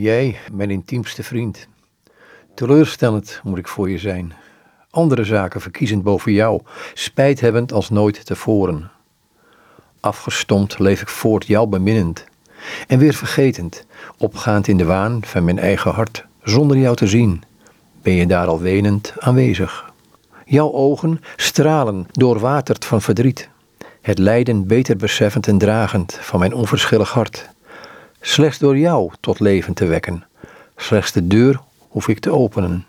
Jij, mijn intiemste vriend. Teleurstellend moet ik voor je zijn. Andere zaken verkiezend boven jou, spijt hebbend als nooit tevoren. Afgestompt leef ik voort jou beminnend. En weer vergetend, opgaand in de waan van mijn eigen hart, zonder jou te zien, ben je daar al wenend aanwezig. Jouw ogen stralen doorwaterd van verdriet, het lijden beter beseffend en dragend van mijn onverschillig hart. Slechts door jou tot leven te wekken, slechts de deur hoef ik te openen.